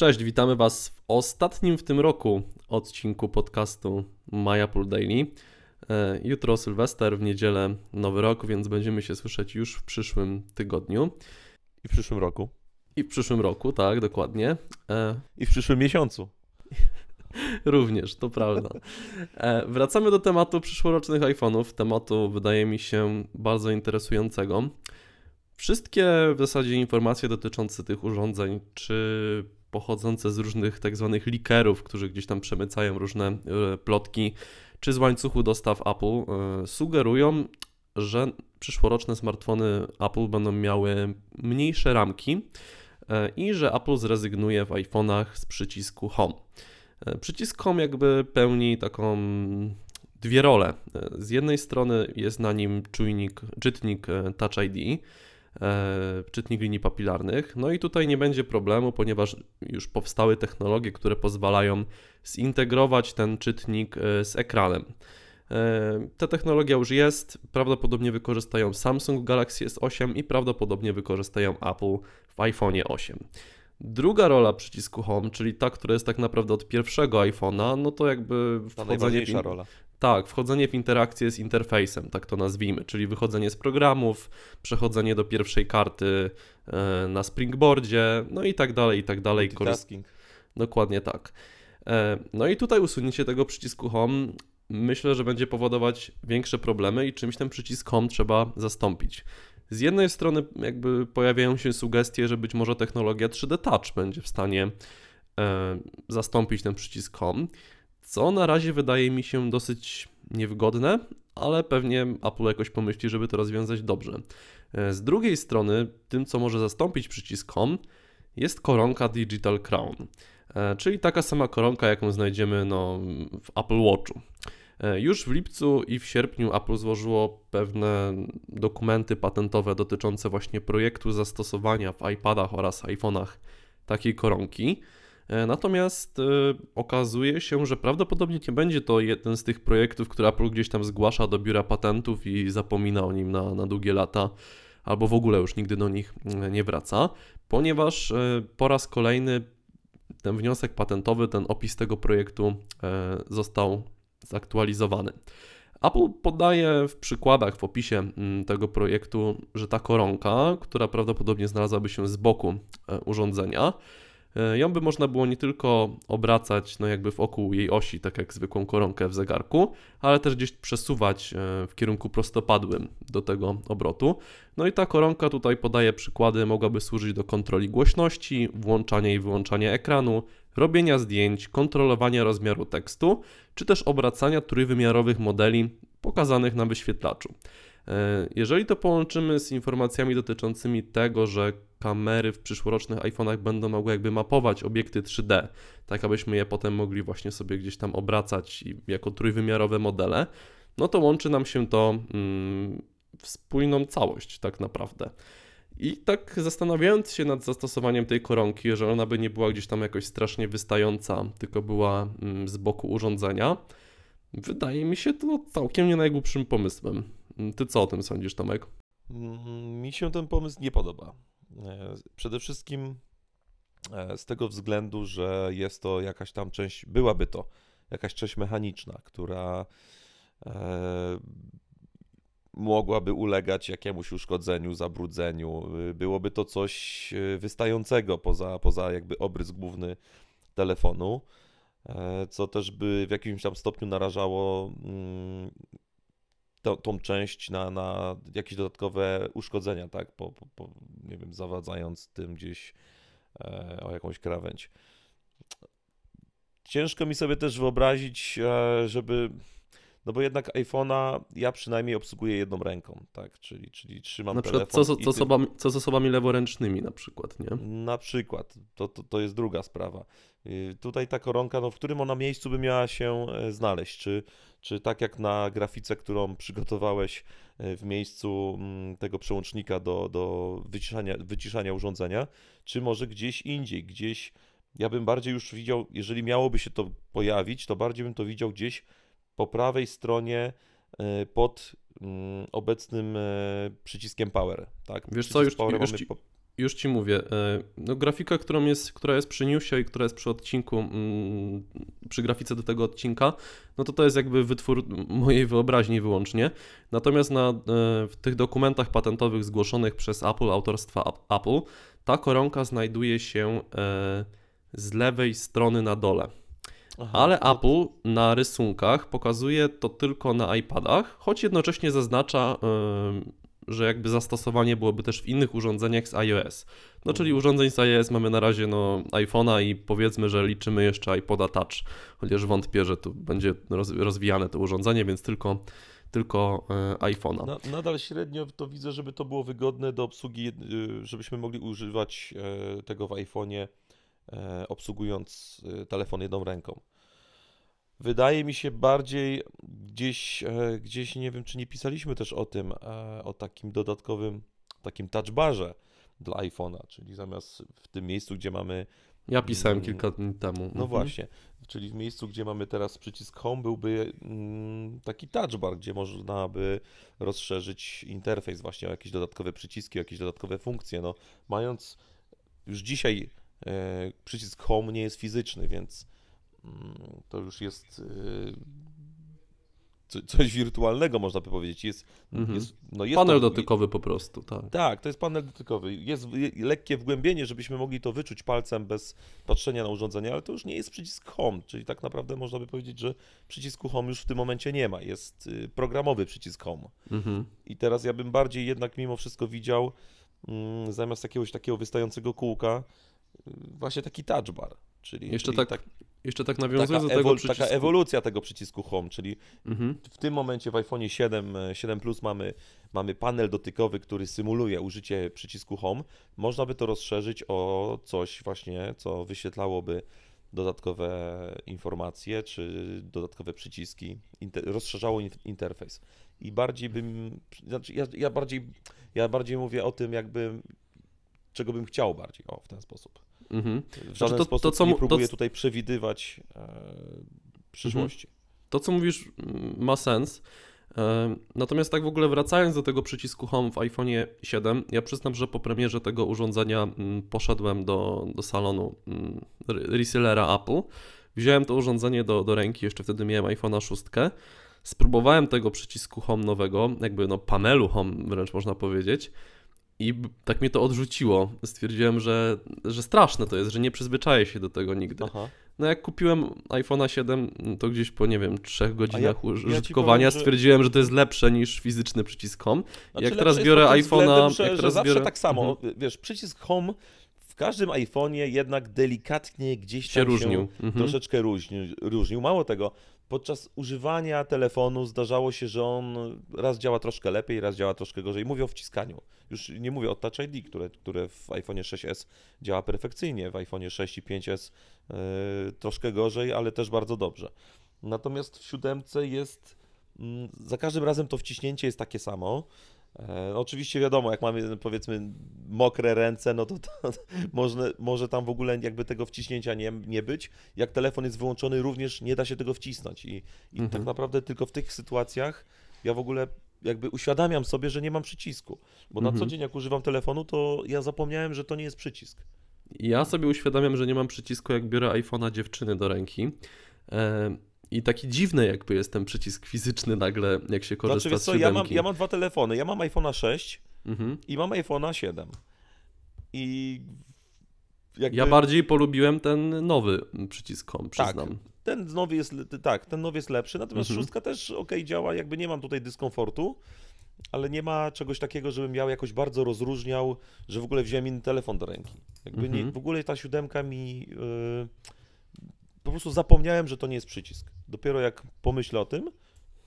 Cześć, witamy Was w ostatnim w tym roku odcinku podcastu My Apple Daily. E, jutro Sylwester, w niedzielę Nowy Rok, więc będziemy się słyszeć już w przyszłym tygodniu. I w przyszłym roku. I w przyszłym roku, tak, dokładnie. E, I w przyszłym miesiącu. Również, to prawda. E, wracamy do tematu przyszłorocznych iPhone'ów. Tematu wydaje mi się bardzo interesującego. Wszystkie w zasadzie informacje dotyczące tych urządzeń, czy pochodzące z różnych tak zwanych likerów, którzy gdzieś tam przemycają różne e, plotki, czy z łańcuchu dostaw Apple, e, sugerują, że przyszłoroczne smartfony Apple będą miały mniejsze ramki e, i że Apple zrezygnuje w iPhone'ach z przycisku Home. Przycisk Home jakby pełni taką dwie role. Z jednej strony jest na nim czujnik, czytnik Touch ID, czytnik linii papilarnych. No i tutaj nie będzie problemu, ponieważ już powstały technologie, które pozwalają zintegrować ten czytnik e, z ekranem. E, ta technologia już jest, prawdopodobnie wykorzystają Samsung Galaxy S8 i prawdopodobnie wykorzystają Apple w iPhone 8. Druga rola przycisku Home, czyli ta, która jest tak naprawdę od pierwszego iPhone'a, no to jakby wchodzenie w, rola. Tak, wchodzenie w interakcję z interfejsem, tak to nazwijmy, czyli wychodzenie z programów, przechodzenie do pierwszej karty e, na Springboardzie, no i tak dalej, i tak dalej. Multitasking. Dokładnie tak. E, no i tutaj usunięcie tego przycisku Home myślę, że będzie powodować większe problemy i czymś ten przycisk Home trzeba zastąpić. Z jednej strony jakby pojawiają się sugestie, że być może technologia 3D Touch będzie w stanie e, zastąpić ten przycisk Home, co na razie wydaje mi się dosyć niewygodne, ale pewnie Apple jakoś pomyśli, żeby to rozwiązać dobrze. E, z drugiej strony, tym co może zastąpić przycisk Home jest koronka Digital Crown, e, czyli taka sama koronka, jaką znajdziemy no, w Apple Watchu. E, już w lipcu i w sierpniu Apple złożyło pewne dokumenty patentowe dotyczące właśnie projektu zastosowania w iPadach oraz iPhone'ach takiej koronki. E, natomiast e, okazuje się, że prawdopodobnie nie będzie to jeden z tych projektów, które Apple gdzieś tam zgłasza do biura patentów i zapomina o nim na, na długie lata, albo w ogóle już nigdy do nich nie wraca, ponieważ po raz kolejny ten wniosek patentowy, ten opis tego projektu został zaktualizowany. Apple podaje w przykładach, w opisie tego projektu, że ta koronka, która prawdopodobnie znalazłaby się z boku e, urządzenia, e, ją by można było nie tylko obracać no jakby wokół jej osi, tak jak zwykłą koronkę w zegarku, ale też gdzieś przesuwać e, w kierunku prostopadłym do tego obrotu. No i ta koronka tutaj podaje przykłady, mogłaby służyć do kontroli głośności, włączania i wyłączania ekranu, robienia zdjęć, kontrolowania rozmiaru tekstu, czy też obracania trójwymiarowych modeli pokazanych na wyświetlaczu. E, jeżeli to połączymy z informacjami dotyczącymi tego, że kamery w przyszłorocznych iPhone'ach będą mogły jakby mapować obiekty 3D, tak abyśmy je potem mogli właśnie sobie gdzieś tam obracać jako trójwymiarowe modele, no to łączy nam się to mm, w spójną całość tak naprawdę. I tak zastanawiając się nad zastosowaniem tej koronki, że ona by nie była gdzieś tam jakoś strasznie wystająca, tylko była mm, z boku urządzenia, wydaje mi się to całkiem nie najgłupszym pomysłem. Ty co o tym sądzisz, Tomek? Mm, mi się ten pomysł nie podoba. E, przede wszystkim e, z tego względu, że jest to jakaś tam część, byłaby to jakaś część mechaniczna, która e, mogłaby ulegać jakiemuś uszkodzeniu, zabrudzeniu. Byłoby to coś wystającego poza, poza jakby obrys główny telefonu, co też by w jakimś tam stopniu narażało tą, tą część na, na jakieś dodatkowe uszkodzenia, tak, po, po, po nie wiem, zawadzając tym gdzieś e, o jakąś krawędź. Ciężko mi sobie też wyobrazić, e, żeby no bo jednak iPhone'a ja przynajmniej obsługuję jedną ręką, tak? Czyli, czyli trzymam na przykład telefon. Co, co, co, osobami, co z osobami leworęcznymi na przykład, nie? Na przykład. To, to, to jest druga sprawa. Y, tutaj ta koronka, no w którym ona miejscu by miała się e, znaleźć? Czy, czy tak jak na grafice, którą przygotowałeś e, w miejscu mm, tego przełącznika do, do wyciszania, wyciszania urządzenia, czy może gdzieś indziej, gdzieś ja bym bardziej już widział, jeżeli miałoby się to pojawić, to bardziej bym to widział gdzieś po prawej stronie e, pod mm, obecnym e, przyciskiem Power. Tak? Wiesz co, już, już, ci, po... Już ci mówię. e, No, grafika, którą jest, która jest przy newsie i która jest przy odcinku, mm, przy grafice do tego odcinka, no to to jest jakby wytwór mojej wyobraźni wyłącznie. Natomiast na, w tych dokumentach patentowych zgłoszonych przez Apple, autorstwa Ap- Apple, ta koronka znajduje się z lewej strony na dole. Aha, Ale Apple na rysunkach pokazuje to tylko na iPadach, choć jednocześnie zaznacza, że jakby zastosowanie byłoby też w innych urządzeniach z iOS. No czyli Mhm. urządzeń z iOS mamy na razie no, iPhone'a i powiedzmy, że liczymy jeszcze iPoda Touch, chociaż wątpię, że tu będzie roz, rozwijane to urządzenie, więc tylko, tylko e, iPhone'a. Na, nadal średnio to widzę, żeby to było wygodne do obsługi, y, żebyśmy mogli używać e, tego w iPhone'ie, e, obsługując e, telefon jedną ręką. Wydaje mi się bardziej gdzieś, e, gdzieś nie wiem, czy nie pisaliśmy też o tym, e, o takim dodatkowym, takim touch barze dla iPhone'a, czyli zamiast w tym miejscu, gdzie mamy Ja pisałem Mm. kilka dni temu. No Mhm. właśnie, czyli w miejscu, gdzie mamy teraz przycisk Home, byłby mm, taki touch bar, gdzie można by rozszerzyć interfejs właśnie o jakieś dodatkowe przyciski, o jakieś dodatkowe funkcje. No, mając już dzisiaj e, przycisk Home nie jest fizyczny, więc to już jest co, coś wirtualnego, można by powiedzieć. Jest, Mhm. jest, no jest Panel to, dotykowy po prostu, tak. tak, to jest panel dotykowy. Jest lekkie wgłębienie, żebyśmy mogli to wyczuć palcem bez patrzenia na urządzenie, ale to już nie jest przycisk Home, czyli tak naprawdę można by powiedzieć, że przycisku Home już w tym momencie nie ma. Jest y, programowy przycisk Home. Mhm. I teraz ja bym bardziej jednak mimo wszystko widział mm, zamiast jakiegoś takiego wystającego kółka y, właśnie taki touch bar. Czyli, Jeszcze czyli tak Nawiązując taka, do tego przycisku. taka ewolucja tego przycisku Home, czyli Mhm. w tym momencie w iPhone 7, e, 7 Plus mamy, mamy panel dotykowy, który symuluje użycie przycisku Home. Można by to rozszerzyć o coś właśnie, co wyświetlałoby dodatkowe informacje czy dodatkowe przyciski, inter, rozszerzało in, interfejs. I bardziej bym, znaczy ja, ja, bardziej, ja bardziej mówię o tym, jakby czego bym chciał bardziej, o w ten sposób. Mhm. W żaden to- to sposób co nie to próbuję c- tutaj przewidywać e, przyszłości. To, co mówisz, mm, ma sens. E, Natomiast tak w ogóle wracając do tego przycisku Home w iPhone'ie 7, ja przyznam, że po premierze tego urządzenia mm, poszedłem do, do salonu mm, re- resellera Apple. Wziąłem to urządzenie do, do ręki, jeszcze wtedy miałem iPhone'a 6. Spróbowałem tego przycisku Home nowego, jakby no panelu Home wręcz można powiedzieć. I tak mnie to odrzuciło. Stwierdziłem, że, że straszne to jest, że nie przyzwyczaję się do tego nigdy. Aha. No jak kupiłem iPhone'a 7, to gdzieś po, nie wiem, trzech godzinach ja użytkowania powiem, że- stwierdziłem, że to jest lepsze niż fizyczny przycisk Home. Znaczy, jak teraz biorę iPhone'a, względem, że, jak że teraz zawsze biorę- tak samo. Mhm. Wiesz, przycisk Home każdym iPhone'ie jednak delikatnie gdzieś Się tam różnił. się Mhm. troszeczkę różni, różnił. Mało tego, podczas używania telefonu zdarzało się, że on raz działa troszkę lepiej, raz działa troszkę gorzej. Mówię o wciskaniu. Już nie mówię o Touch ID, które, które w iPhone'ie 6s działa perfekcyjnie, w iPhone'ie 6 i 5s yy, troszkę gorzej, ale też bardzo dobrze. Natomiast w siódemce jest mm, za każdym razem to wciśnięcie jest takie samo. E, oczywiście wiadomo, jak mamy powiedzmy mokre ręce, no to, to może, może tam w ogóle jakby tego wciśnięcia nie, nie być. Jak telefon jest wyłączony, również nie da się tego wcisnąć. I, i Mhm. tak naprawdę tylko w tych sytuacjach ja w ogóle jakby uświadamiam sobie, że nie mam przycisku. Bo na Mhm. co dzień jak używam telefonu, to ja zapomniałem, że to nie jest przycisk. Ja sobie uświadamiam, że nie mam przycisku, jak biorę iPhone'a dziewczyny do ręki. E, I taki dziwny jakby jest ten przycisk fizyczny nagle, jak się korzysta Znaczy, z co, ja mam, ja mam dwa telefony. Ja mam iPhone'a 6 Mhm. i mam iPhone'a 7. I jakby... Ja bardziej polubiłem ten nowy przycisk Home, Tak. przyznam. Ten nowy jest, tak, ten nowy jest lepszy, natomiast Mhm. szóstka też ok działa, jakby nie mam tutaj dyskomfortu, ale nie ma czegoś takiego, żebym miał jakoś bardzo rozróżniał, że w ogóle wziąłem inny telefon do ręki. Jakby nie, Mhm. w ogóle ta siódemka mi, yy, po prostu zapomniałem, że to nie jest przycisk. Dopiero jak pomyślę o tym,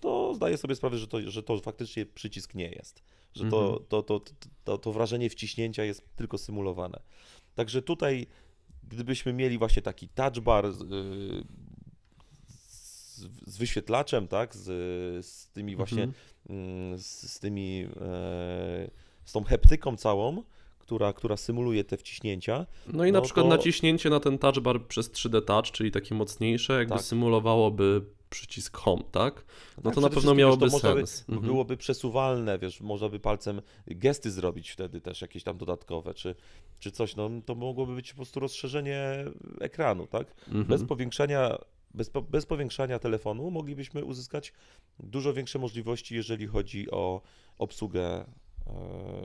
to zdaję sobie sprawę, że to, że to faktycznie przycisk nie jest. Że to, Mhm. to, to, to, to, wrażenie wciśnięcia jest tylko symulowane. Także tutaj, gdybyśmy mieli właśnie taki touch bar z, z, z wyświetlaczem, tak, z, z tymi właśnie, Mhm. mm, z, z tymi, e, z tą heptyką całą, która, która symuluje te wciśnięcia, No i na No przykład to- naciśnięcie na ten touch bar przez 3D Touch, czyli takie mocniejsze, jakby Tak. symulowałoby przycisk Home, tak? No Tak, to na pewno miałoby wiesz, można by- sens. Mhm. Byłoby przesuwalne, wiesz, można by palcem gesty zrobić wtedy też jakieś tam dodatkowe, czy, czy coś, no to mogłoby być po prostu rozszerzenie ekranu, tak? Mhm. Bez powiększania, bez, bez powiększania telefonu moglibyśmy uzyskać dużo większe możliwości, jeżeli chodzi o obsługę,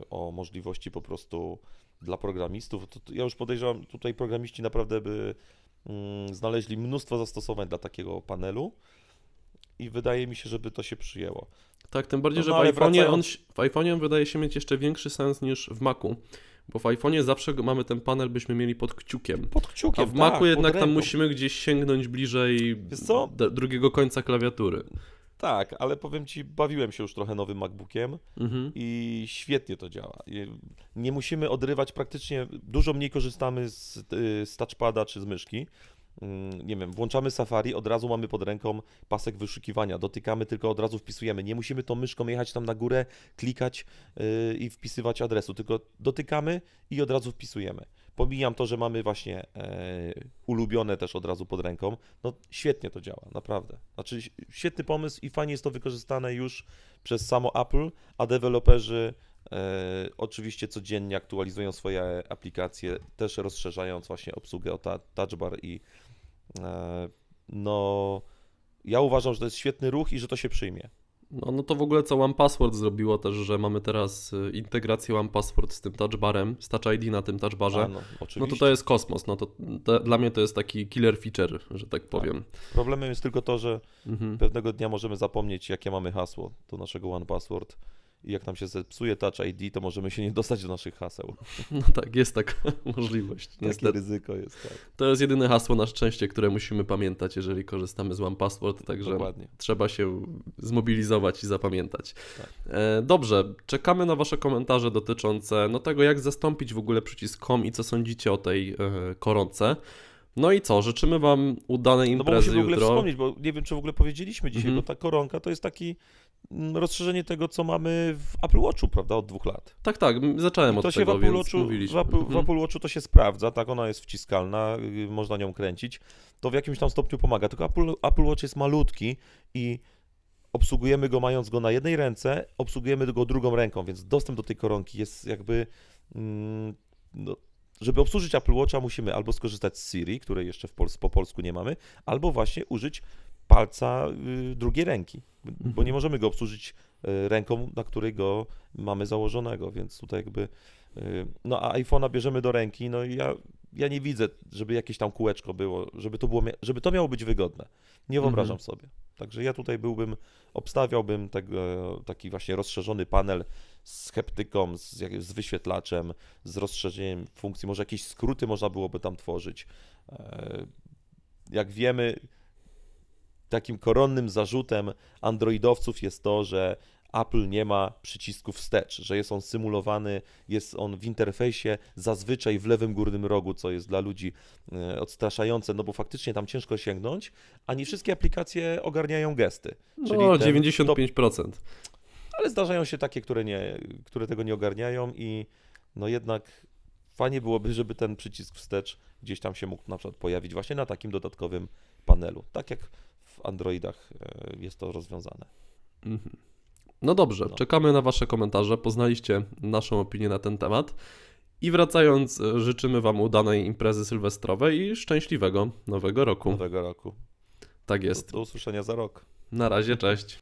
o możliwości po prostu dla programistów. Ja już podejrzewam, tutaj programiści naprawdę by mm, znaleźli mnóstwo zastosowań dla takiego panelu i wydaje mi się, żeby to się przyjęło. Tak, tym bardziej, No, że no, w ale iPhone'ie on, wracając- w iPhone'ie wydaje się mieć jeszcze większy sens niż w Macu, bo w iPhone'ie zawsze mamy ten panel, byśmy mieli pod kciukiem. Pod kciukiem, A w tak, Macu jednak tam musimy gdzieś sięgnąć bliżej drugiego końca klawiatury. Tak, ale powiem Ci, bawiłem się już trochę nowym MacBookiem Mhm. i świetnie to działa. Nie musimy odrywać praktycznie, dużo mniej korzystamy z, y, z touchpada czy z myszki. Mm, Nie wiem, włączamy Safari, od razu mamy pod ręką pasek wyszukiwania, dotykamy, tylko od razu wpisujemy. Nie musimy tą myszką jechać tam na górę, klikać yy, i wpisywać adresu, tylko dotykamy i od razu wpisujemy. Pomijam to, że mamy właśnie e, ulubione też od razu pod ręką. No świetnie to działa, naprawdę. Znaczy świetny pomysł i fajnie jest to wykorzystane już przez samo Apple, a deweloperzy e, oczywiście codziennie aktualizują swoje aplikacje, też rozszerzając właśnie obsługę o ta, touch bar i e, no ja uważam, że to jest świetny ruch i że to się przyjmie. No, no to w ogóle co One Password zrobiło też, że mamy teraz y, integrację One Password z tym touchbarem, z Touch ID na tym touchbarze. A, no, No oczywiście. to to jest kosmos, no to, to dla mnie to jest taki killer feature, że tak powiem. Problemem jest tylko to, że Mhm. pewnego dnia możemy zapomnieć, jakie mamy hasło do naszego One Password. I jak nam się zepsuje Touch ID, to możemy się nie dostać do naszych haseł. No tak, jest taka możliwość, Takie ryzyko jest, tak. To jest jedyne hasło na szczęście, które musimy pamiętać, jeżeli korzystamy z One Password, także Dokładnie. trzeba się zmobilizować i zapamiętać. Tak. E, dobrze, czekamy na Wasze komentarze dotyczące no, tego, jak zastąpić w ogóle przycisk Home i co sądzicie o tej e, koronce. No i co, życzymy Wam udanej No bo imprezy musimy w ogóle jutro. wspomnieć, bo nie wiem, czy w ogóle powiedzieliśmy dzisiaj, Mhm. bo ta koronka to jest taki mm, rozszerzenie tego, co mamy w Apple Watchu, prawda, od dwóch lat. Tak, tak, zacząłem I od to się tego, w Apple, Watchu, w. Apple, w Mhm. Apple Watchu to się sprawdza, tak, ona jest wciskalna, y, można nią kręcić, to w jakimś tam stopniu pomaga, tylko Apple, Apple Watch jest malutki i obsługujemy go mając go na jednej ręce, obsługujemy go drugą ręką, więc dostęp do tej koronki jest jakby, mm, no, żeby obsłużyć Apple Watcha musimy albo skorzystać z Siri, której jeszcze w Pols- po polsku nie mamy, albo właśnie użyć palca y, drugiej ręki, bo Mhm. nie możemy go obsłużyć y, ręką, na której go mamy założonego, więc tutaj jakby y, no a iPhone'a bierzemy do ręki, no i ja, ja nie widzę, żeby jakieś tam kółeczko było, żeby to, było, żeby to miało być wygodne. Nie wyobrażam Mhm. sobie. Także ja tutaj byłbym, obstawiałbym tego, taki właśnie rozszerzony panel z heptyką, z, z wyświetlaczem, z rozszerzeniem funkcji, może jakieś skróty można byłoby tam tworzyć. E, Jak wiemy, takim koronnym zarzutem androidowców jest to, że Apple nie ma przycisku wstecz, że jest on symulowany, jest on w interfejsie zazwyczaj w lewym górnym rogu, co jest dla ludzi e, odstraszające, no bo faktycznie tam ciężko sięgnąć, a nie wszystkie aplikacje ogarniają gesty. Czyli No, ten 95%. ale zdarzają się takie, które, nie, które tego nie ogarniają i no jednak fajnie byłoby, żeby ten przycisk wstecz gdzieś tam się mógł na przykład pojawić właśnie na takim dodatkowym panelu, tak jak w Androidach e, jest to rozwiązane. Mhm. No dobrze, No. czekamy na Wasze komentarze. Poznaliście naszą opinię na ten temat. I wracając, e, życzymy Wam udanej imprezy sylwestrowej i szczęśliwego nowego roku. Nowego roku. Tak Do, jest. do usłyszenia za rok. Na razie, cześć.